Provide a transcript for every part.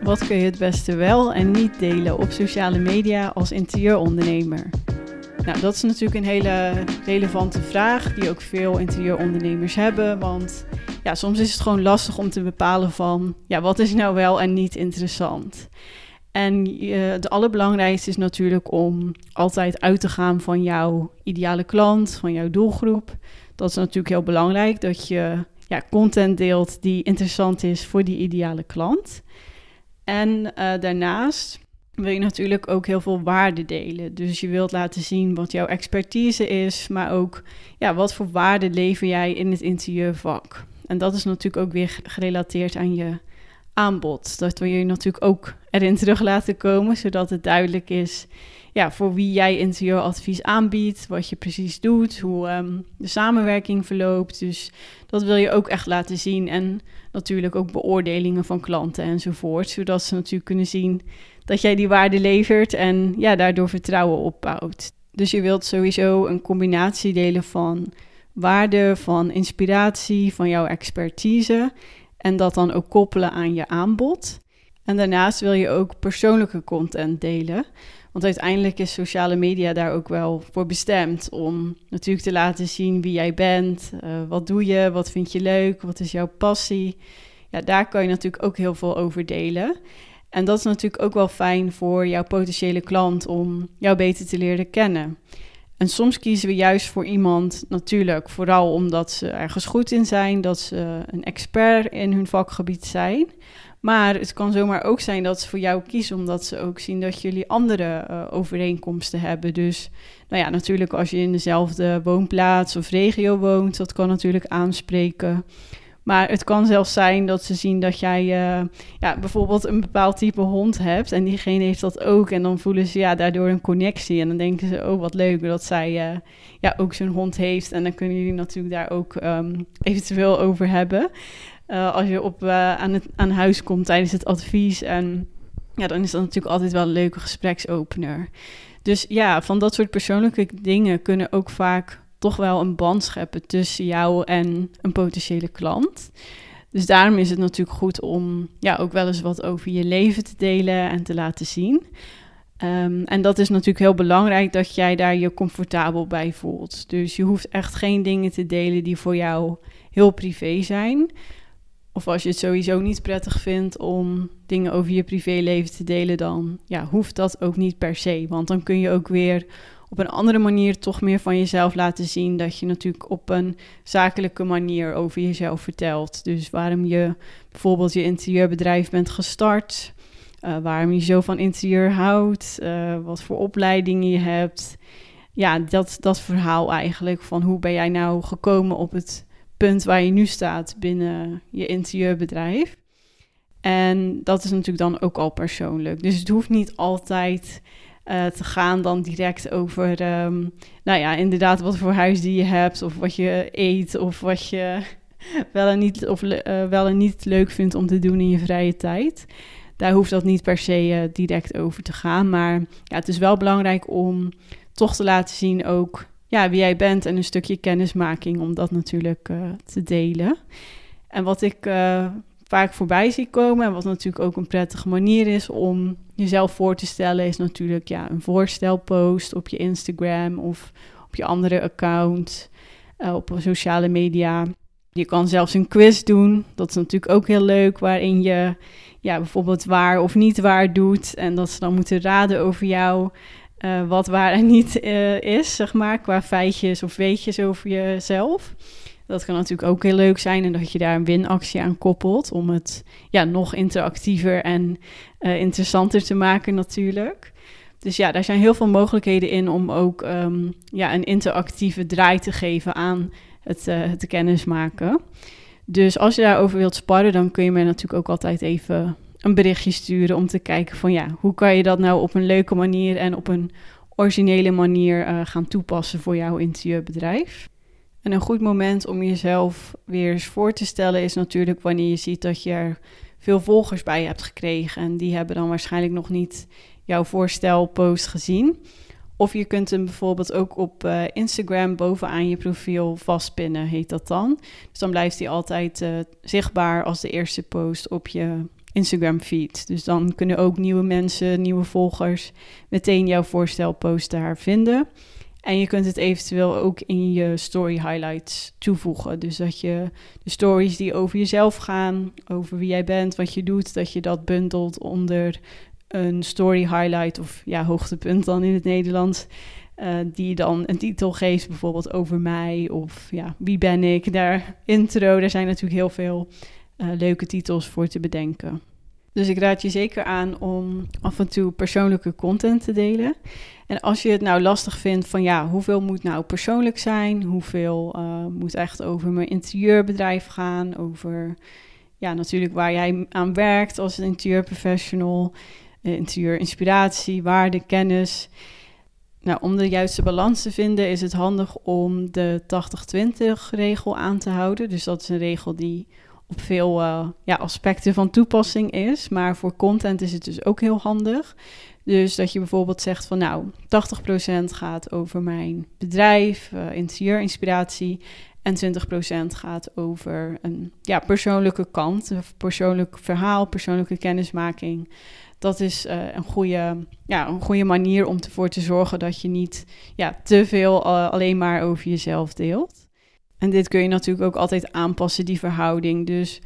Wat kun je het beste wel en niet delen op sociale media als interieurondernemer? Nou, dat is natuurlijk een hele relevante vraag die ook veel interieurondernemers hebben. Want ja, soms is het gewoon lastig om te bepalen van ja, wat is nou wel en niet interessant. En het allerbelangrijkste is natuurlijk om altijd uit te gaan van jouw ideale klant, van jouw doelgroep. Dat is natuurlijk heel belangrijk, dat je ja, content deelt die interessant is voor die ideale klant. En uh, daarnaast wil je natuurlijk ook heel veel waarde delen. Dus je wilt laten zien wat jouw expertise is, maar ook ja, wat voor waarde lever jij in het interieurvak. En dat is natuurlijk ook weer gerelateerd aan je aanbod. Dat wil je natuurlijk ook erin terug laten komen, zodat het duidelijk is ja, voor wie jij interieuradvies aanbiedt, wat je precies doet, hoe um, de samenwerking verloopt. Dus dat wil je ook echt laten zien. En natuurlijk ook beoordelingen van klanten enzovoort, zodat ze natuurlijk kunnen zien dat jij die waarde levert en ja, daardoor vertrouwen opbouwt. Dus je wilt sowieso een combinatie delen van waarde, van inspiratie, van jouw expertise en dat dan ook koppelen aan je aanbod. En daarnaast wil je ook persoonlijke content delen. Want uiteindelijk is sociale media daar ook wel voor bestemd om natuurlijk te laten zien wie jij bent, uh, wat doe je, wat vind je leuk, wat is jouw passie. Ja, daar kan je natuurlijk ook heel veel over delen. En dat is natuurlijk ook wel fijn voor jouw potentiële klant om jou beter te leren kennen. En soms kiezen we juist voor iemand natuurlijk vooral omdat ze ergens goed in zijn, dat ze een expert in hun vakgebied zijn. Maar het kan zomaar ook zijn dat ze voor jou kiezen omdat ze ook zien dat jullie andere uh, overeenkomsten hebben. Dus nou ja, natuurlijk als je in dezelfde woonplaats of regio woont, dat kan natuurlijk aanspreken. Maar het kan zelfs zijn dat ze zien dat jij uh, ja, bijvoorbeeld een bepaald type hond hebt en diegene heeft dat ook. En dan voelen ze ja, daardoor een connectie. En dan denken ze, oh wat leuk dat zij uh, ja, ook zo'n hond heeft. En dan kunnen jullie natuurlijk daar ook um, eventueel over hebben. Uh, als je op, aan, het, aan huis komt tijdens het advies. En ja, dan is dat natuurlijk altijd wel een leuke gespreksopener. Dus ja, van dat soort persoonlijke dingen kunnen ook vaak toch wel een band scheppen tussen jou en een potentiële klant. Dus daarom is het natuurlijk goed om ja, ook wel eens wat over je leven te delen en te laten zien. Um, en dat is natuurlijk heel belangrijk dat jij daar je comfortabel bij voelt. Dus je hoeft echt geen dingen te delen die voor jou heel privé zijn. Of als je het sowieso niet prettig vindt om dingen over je privéleven te delen, dan ja, hoeft dat ook niet per se. Want dan kun je ook weer op een andere manier toch meer van jezelf laten zien. Dat je natuurlijk op een zakelijke manier over jezelf vertelt. Dus waarom je bijvoorbeeld je interieurbedrijf bent gestart. Uh, waarom je zo van interieur houdt. Uh, wat voor opleidingen je hebt. Ja, dat, dat verhaal eigenlijk van hoe ben jij nou gekomen op het punt waar je nu staat binnen je interieurbedrijf. En dat is natuurlijk dan ook al persoonlijk. Dus het hoeft niet altijd uh, te gaan dan direct over, um, nou ja, inderdaad wat voor huisdier je hebt of wat je eet of wat je wel en niet, of, uh, wel en niet leuk vindt om te doen in je vrije tijd. Daar hoeft dat niet per se uh, direct over te gaan, maar ja, het is wel belangrijk om toch te laten zien ook ja, wie jij bent en een stukje kennismaking om dat natuurlijk te delen. En wat ik vaak voorbij zie komen. En wat natuurlijk ook een prettige manier is om jezelf voor te stellen, is natuurlijk ja, een voorstelpost op je Instagram of op je andere account, uh, op sociale media. Je kan zelfs een quiz doen. Dat is natuurlijk ook heel leuk, waarin je ja, bijvoorbeeld waar of niet waar doet. En dat ze dan moeten raden over jou. Uh, wat waar en niet uh, is, zeg maar, qua feitjes of weetjes over jezelf. Dat kan natuurlijk ook heel leuk zijn en dat je daar een winactie aan koppelt om het ja, nog interactiever en uh, interessanter te maken natuurlijk. Dus ja, daar zijn heel veel mogelijkheden in om ook um, ja, een interactieve draai te geven aan het, het kennismaken. Dus als je daarover wilt sparren, dan kun je mij natuurlijk ook altijd even een berichtje sturen om te kijken van ja, hoe kan je dat nou op een leuke manier en op een originele manier uh, gaan toepassen voor jouw interieurbedrijf. En een goed moment om jezelf weer eens voor te stellen is natuurlijk wanneer je ziet dat je er veel volgers bij hebt gekregen. En die hebben dan waarschijnlijk nog niet jouw voorstelpost gezien. Of je kunt hem bijvoorbeeld ook op uh, Instagram bovenaan je profiel vastpinnen, heet dat dan. Dus dan blijft hij altijd uh, zichtbaar als de eerste post op je Instagram feed. Dus dan kunnen ook nieuwe mensen, nieuwe volgers meteen jouw voorstelpost daar vinden. En je kunt het eventueel ook in je story highlights toevoegen. Dus dat je de stories die over jezelf gaan, over wie jij bent, wat je doet, dat je dat bundelt onder een story highlight of ja, hoogtepunt dan in het Nederlands. Uh, die dan een titel geeft, bijvoorbeeld over mij of ja, wie ben ik. Daar intro, daar zijn natuurlijk heel veel uh, leuke titels voor te bedenken. Dus ik raad je zeker aan om af en toe persoonlijke content te delen. En als je het nou lastig vindt van ja, hoeveel moet nou persoonlijk zijn? Hoeveel uh, moet echt over mijn interieurbedrijf gaan? Over ja, natuurlijk waar jij aan werkt als interieurprofessional. Uh, interieurinspiratie, waarde, kennis. Nou, om de juiste balans te vinden is het handig om de 80-20 regel aan te houden. Dus dat is een regel die veel uh, ja, aspecten van toepassing is. Maar voor content is het dus ook heel handig. Dus dat je bijvoorbeeld zegt van nou, 80% gaat over mijn bedrijf, uh, interieurinspiratie. En 20% gaat over een ja, persoonlijke kant, een persoonlijk verhaal, persoonlijke kennismaking. Dat is uh, een, goede, ja, een goede manier om ervoor te zorgen dat je niet ja, te veel alleen maar over jezelf deelt. En dit kun je natuurlijk ook altijd aanpassen, die verhouding. Dus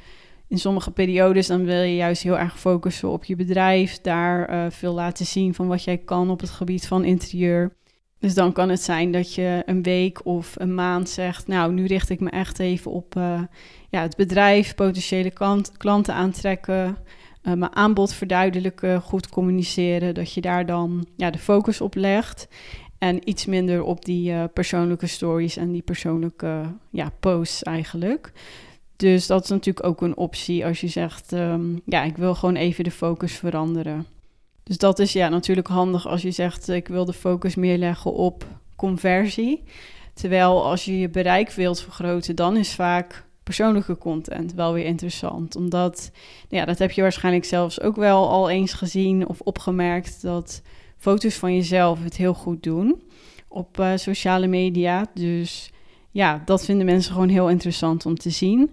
in sommige periodes dan wil je juist heel erg focussen op je bedrijf. Daar uh, veel laten zien van wat jij kan op het gebied van interieur. Dus dan kan het zijn dat je een week of een maand zegt... nou, nu richt ik me echt even op uh, ja, het bedrijf, potentiële klant, klanten aantrekken... Uh, mijn aanbod verduidelijken, goed communiceren... dat je daar dan ja, de focus op legt... En iets minder op die uh, persoonlijke stories en die persoonlijke ja, posts eigenlijk. Dus dat is natuurlijk ook een optie als je zegt, um, ja, ik wil gewoon even de focus veranderen. Dus dat is ja natuurlijk handig als je zegt, ik wil de focus meer leggen op conversie. Terwijl als je je bereik wilt vergroten, dan is vaak persoonlijke content wel weer interessant. Omdat, ja, dat heb je waarschijnlijk zelfs ook wel al eens gezien of opgemerkt dat foto's van jezelf het heel goed doen op uh, sociale media. Dus ja, dat vinden mensen gewoon heel interessant om te zien.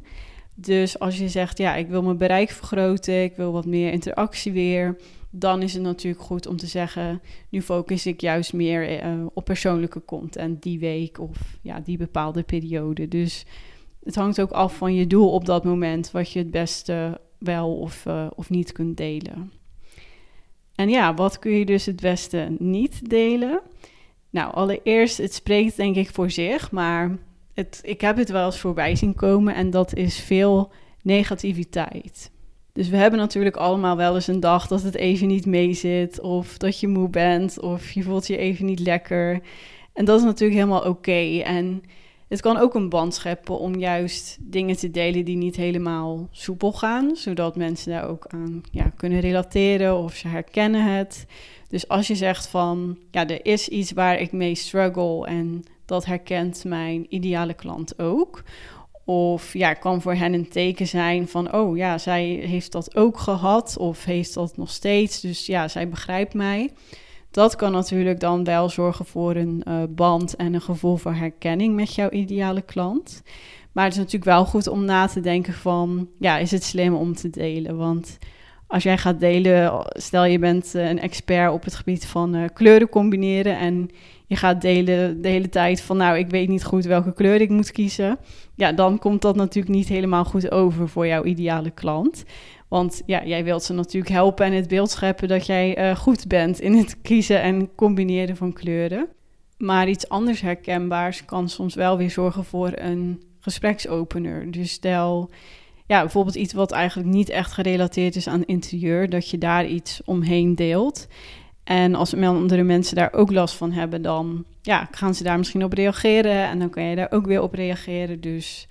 Dus als je zegt, ja, ik wil mijn bereik vergroten, ik wil wat meer interactie weer, dan is het natuurlijk goed om te zeggen, nu focus ik juist meer uh, op persoonlijke content die week of ja, die bepaalde periode. Dus het hangt ook af van je doel op dat moment, wat je het beste wel of, uh, of niet kunt delen. En ja, wat kun je dus het beste niet delen? Nou, allereerst, het spreekt denk ik voor zich, maar het, ik heb het wel eens voorbij zien komen en dat is veel negativiteit. Dus we hebben natuurlijk allemaal wel eens een dag dat het even niet meezit, of dat je moe bent, of je voelt je even niet lekker. En dat is natuurlijk helemaal oké. En het kan ook een band scheppen om juist dingen te delen die niet helemaal soepel gaan, zodat mensen daar ook aan ja, kunnen relateren of ze herkennen het. Dus als je zegt van, ja, er is iets waar ik mee struggle en dat herkent mijn ideale klant ook. Of ja, kan voor hen een teken zijn van, oh ja, zij heeft dat ook gehad of heeft dat nog steeds. Dus ja, zij begrijpt mij. Dat kan natuurlijk dan wel zorgen voor een uh, band en een gevoel van herkenning met jouw ideale klant. Maar het is natuurlijk wel goed om na te denken van, ja, is het slim om te delen? Want als jij gaat delen, stel je bent eh, een expert op het gebied van uh, kleuren combineren en je gaat delen de hele tijd van, nou, ik weet niet goed welke kleur ik moet kiezen. Ja, dan komt dat natuurlijk niet helemaal goed over voor jouw ideale klant. Want ja, jij wilt ze natuurlijk helpen en het beeld scheppen dat jij uh, goed bent in het kiezen en combineren van kleuren. Maar iets anders herkenbaars kan soms wel weer zorgen voor een gespreksopener. Dus stel, ja, bijvoorbeeld iets wat eigenlijk niet echt gerelateerd is aan interieur, dat je daar iets omheen deelt. En als andere mensen daar ook last van hebben, dan ja, gaan ze daar misschien op reageren en dan kan je daar ook weer op reageren. Dus.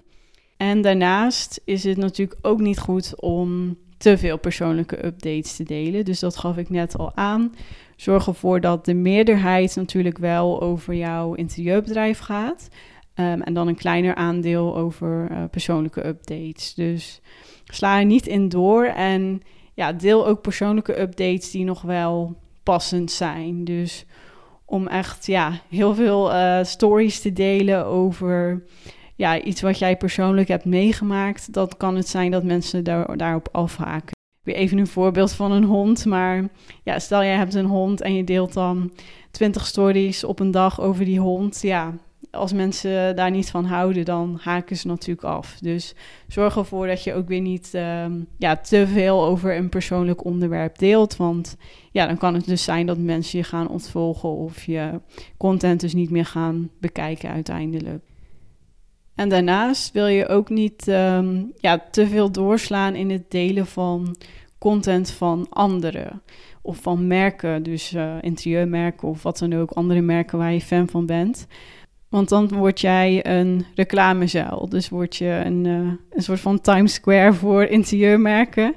En daarnaast is het natuurlijk ook niet goed om te veel persoonlijke updates te delen. Dus dat gaf ik net al aan. Zorg ervoor dat de meerderheid natuurlijk wel over jouw interieurbedrijf gaat. Um, en dan een kleiner aandeel over uh, persoonlijke updates. Dus sla er niet in door en ja, deel ook persoonlijke updates die nog wel passend zijn. Dus om echt ja, heel veel uh, stories te delen over ja, iets wat jij persoonlijk hebt meegemaakt, dan kan het zijn dat mensen daar, daarop afhaken. weer even een voorbeeld van een hond. Maar ja, stel jij hebt een hond en je deelt dan 20 stories op een dag over die hond. Ja, als mensen daar niet van houden, dan haken ze natuurlijk af. Dus zorg ervoor dat je ook weer niet ehm, ja, te veel over een persoonlijk onderwerp deelt. Want ja, dan kan het dus zijn dat mensen je gaan ontvolgen of je content dus niet meer gaan bekijken uiteindelijk. En daarnaast wil je ook niet ehm, ja, te veel doorslaan in het delen van content van anderen of van merken, dus uh, interieurmerken of wat dan ook, andere merken waar je fan van bent. Want dan word jij een reclamezuil. Dus word je een, uh, een soort van Times Square voor interieurmerken.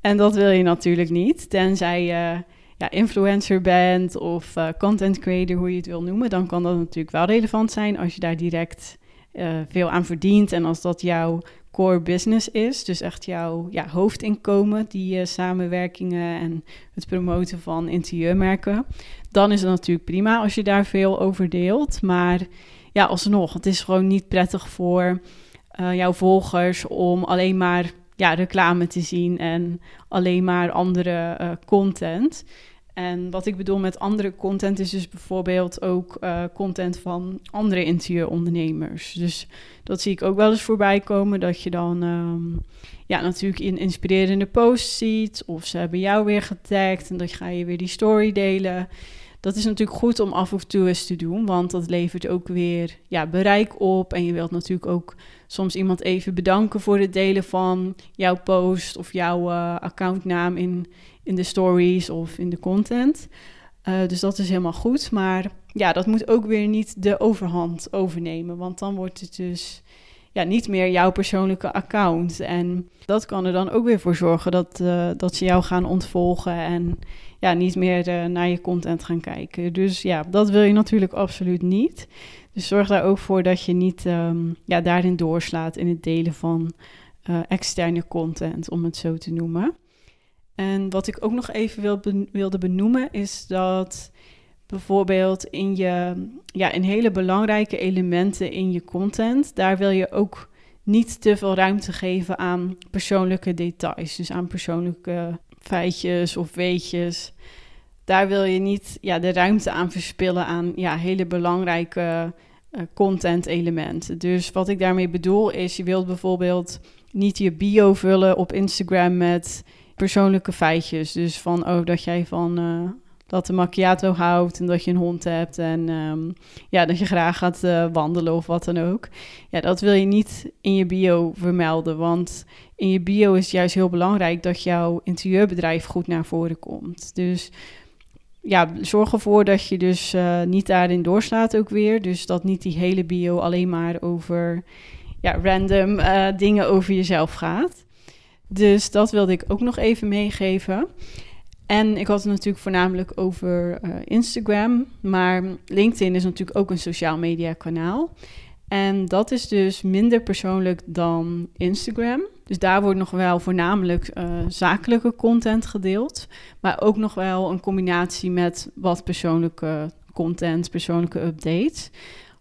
En dat wil je natuurlijk niet. Tenzij je ja, influencer bent of uh, content creator, hoe je het wil noemen. Dan kan dat natuurlijk wel relevant zijn als je daar direct uh, veel aan verdient. En als dat jouw core business is. Dus echt jouw ja, hoofdinkomen, die uh, samenwerkingen en het promoten van interieurmerken. Dan is het natuurlijk prima als je daar veel over deelt. Maar ja, alsnog, het is gewoon niet prettig voor uh, jouw volgers om alleen maar ja, reclame te zien en alleen maar andere content. En wat ik bedoel met andere content is dus bijvoorbeeld ook uh, content van andere interieurondernemers. Dus dat zie ik ook wel eens voorbij komen, dat je dan um, ja, natuurlijk in inspirerende posts ziet of ze hebben jou weer getagd en dan ga je weer die story delen. Dat is natuurlijk goed om af en toe eens te doen, want dat levert ook weer ja, bereik op. En je wilt natuurlijk ook soms iemand even bedanken voor het delen van jouw post of jouw uh, accountnaam in, in de stories of in de content. Uh, dus dat is helemaal goed. Maar ja, dat moet ook weer niet de overhand overnemen. Want dan wordt het dus ja, niet meer jouw persoonlijke account. En dat kan er dan ook weer voor zorgen dat, uh, dat ze jou gaan ontvolgen en ja, niet meer uh, naar je content gaan kijken. Dus ja, dat wil je natuurlijk absoluut niet. Dus zorg daar ook voor dat je niet um, ja, daarin doorslaat in het delen van externe content, om het zo te noemen. En wat ik ook nog even wil wilde benoemen is dat bijvoorbeeld in je ja, in hele belangrijke elementen in je content, daar wil je ook niet te veel ruimte geven aan persoonlijke details, dus aan persoonlijke feitjes of weetjes. Daar wil je niet ja, de ruimte aan verspillen aan ja, hele belangrijke uh, content elementen. Dus wat ik daarmee bedoel is, je wilt bijvoorbeeld niet je bio vullen op Instagram met persoonlijke feitjes. Dus van, oh, dat jij van uh, dat de macchiato houdt en dat je een hond hebt en um, ja, dat je graag gaat uh, wandelen of wat dan ook. Ja, dat wil je niet in je bio vermelden, want in je bio is het juist heel belangrijk dat jouw interieurbedrijf goed naar voren komt. Dus ja, zorg ervoor dat je dus uh, niet daarin doorslaat ook weer. Dus dat niet die hele bio alleen maar over ja, random dingen over jezelf gaat. Dus dat wilde ik ook nog even meegeven. En ik had het natuurlijk voornamelijk over uh, Instagram, maar LinkedIn is natuurlijk ook een sociaal media kanaal. En dat is dus minder persoonlijk dan Instagram. Dus daar wordt nog wel voornamelijk uh, zakelijke content gedeeld, maar ook nog wel een combinatie met wat persoonlijke content, persoonlijke updates.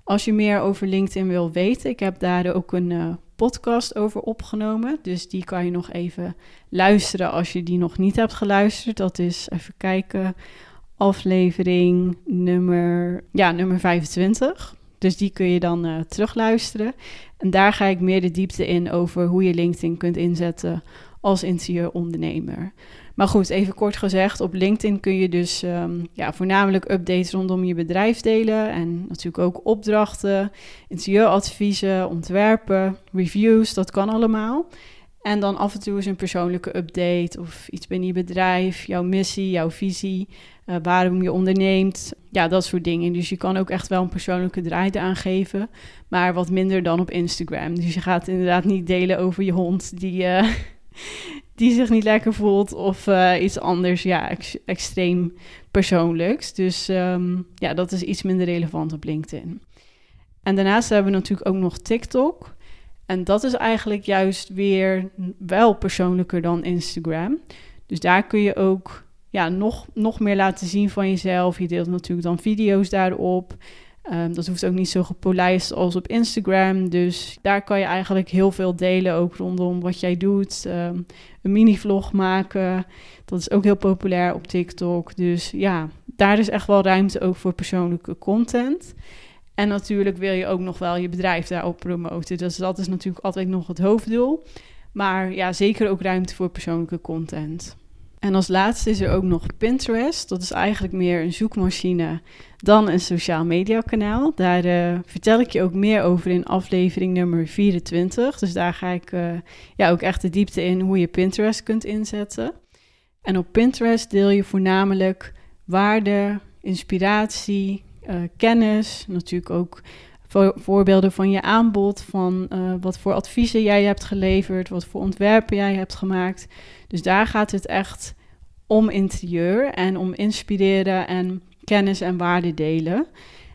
Als je meer over LinkedIn wil weten, ik heb daar ook een uh, podcast over opgenomen. Dus die kan je nog even luisteren als je die nog niet hebt geluisterd. Dat is even kijken. Aflevering nummer, ja, nummer 25. Dus die kun je dan uh, terugluisteren. En daar ga ik meer de diepte in over hoe je LinkedIn kunt inzetten als interieurondernemer. Maar goed, even kort gezegd, op LinkedIn kun je dus um, ja, voornamelijk updates rondom je bedrijf delen. En natuurlijk ook opdrachten, interieuradviezen, ontwerpen, reviews, dat kan allemaal. En dan af en toe eens een persoonlijke update of iets binnen je bedrijf, jouw missie, jouw visie, uh, waarom je onderneemt. Ja, dat soort dingen. Dus je kan ook echt wel een persoonlijke draai aangeven, maar wat minder dan op Instagram. Dus je gaat inderdaad niet delen over je hond die, uh, die zich niet lekker voelt of uh, iets anders, ja, ex extreem persoonlijks. Dus um, ja, dat is iets minder relevant op LinkedIn. En daarnaast hebben we natuurlijk ook nog TikTok. En dat is eigenlijk juist weer wel persoonlijker dan Instagram. Dus daar kun je ook ja, nog, nog meer laten zien van jezelf. Je deelt natuurlijk dan video's daarop. Um, dat hoeft ook niet zo gepolijst als op Instagram. Dus daar kan je eigenlijk heel veel delen, ook rondom wat jij doet. Um, een mini-vlog maken, dat is ook heel populair op TikTok. Dus ja, daar is echt wel ruimte ook voor persoonlijke content. En natuurlijk wil je ook nog wel je bedrijf daarop promoten. Dus dat is natuurlijk altijd nog het hoofddoel. Maar ja, zeker ook ruimte voor persoonlijke content. En als laatste is er ook nog Pinterest. Dat is eigenlijk meer een zoekmachine dan een sociaal media kanaal. Daar uh, vertel ik je ook meer over in aflevering nummer 24. Dus daar ga ik uh, ja, ook echt de diepte in hoe je Pinterest kunt inzetten. En op Pinterest deel je voornamelijk waarde, inspiratie, uh, kennis, natuurlijk ook voorbeelden van je aanbod, van uh, wat voor adviezen jij hebt geleverd, wat voor ontwerpen jij hebt gemaakt. Dus daar gaat het echt om interieur en om inspireren en kennis en waarde delen.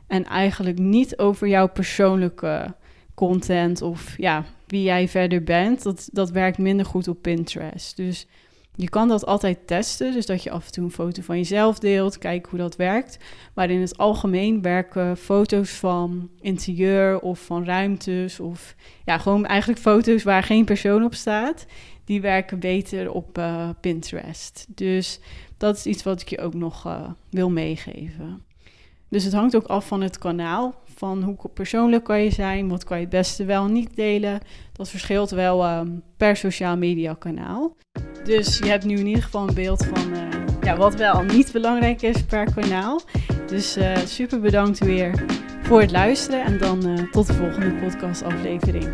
En eigenlijk niet over jouw persoonlijke content of ja, wie jij verder bent. Dat, dat werkt minder goed op Pinterest. Dus je kan dat altijd testen, dus dat je af en toe een foto van jezelf deelt, kijk hoe dat werkt. Maar in het algemeen werken foto's van interieur of van ruimtes of ja, gewoon eigenlijk foto's waar geen persoon op staat, die werken beter op uh, Pinterest. Dus dat is iets wat ik je ook nog uh, wil meegeven. Dus het hangt ook af van het kanaal van hoe persoonlijk kan je zijn, wat kan je het beste wel niet delen. Dat verschilt wel um, per sociaal media kanaal. Dus je hebt nu in ieder geval een beeld van uh, ja, wat wel niet belangrijk is per kanaal. Dus uh, super bedankt weer voor het luisteren en dan uh, tot de volgende podcastaflevering.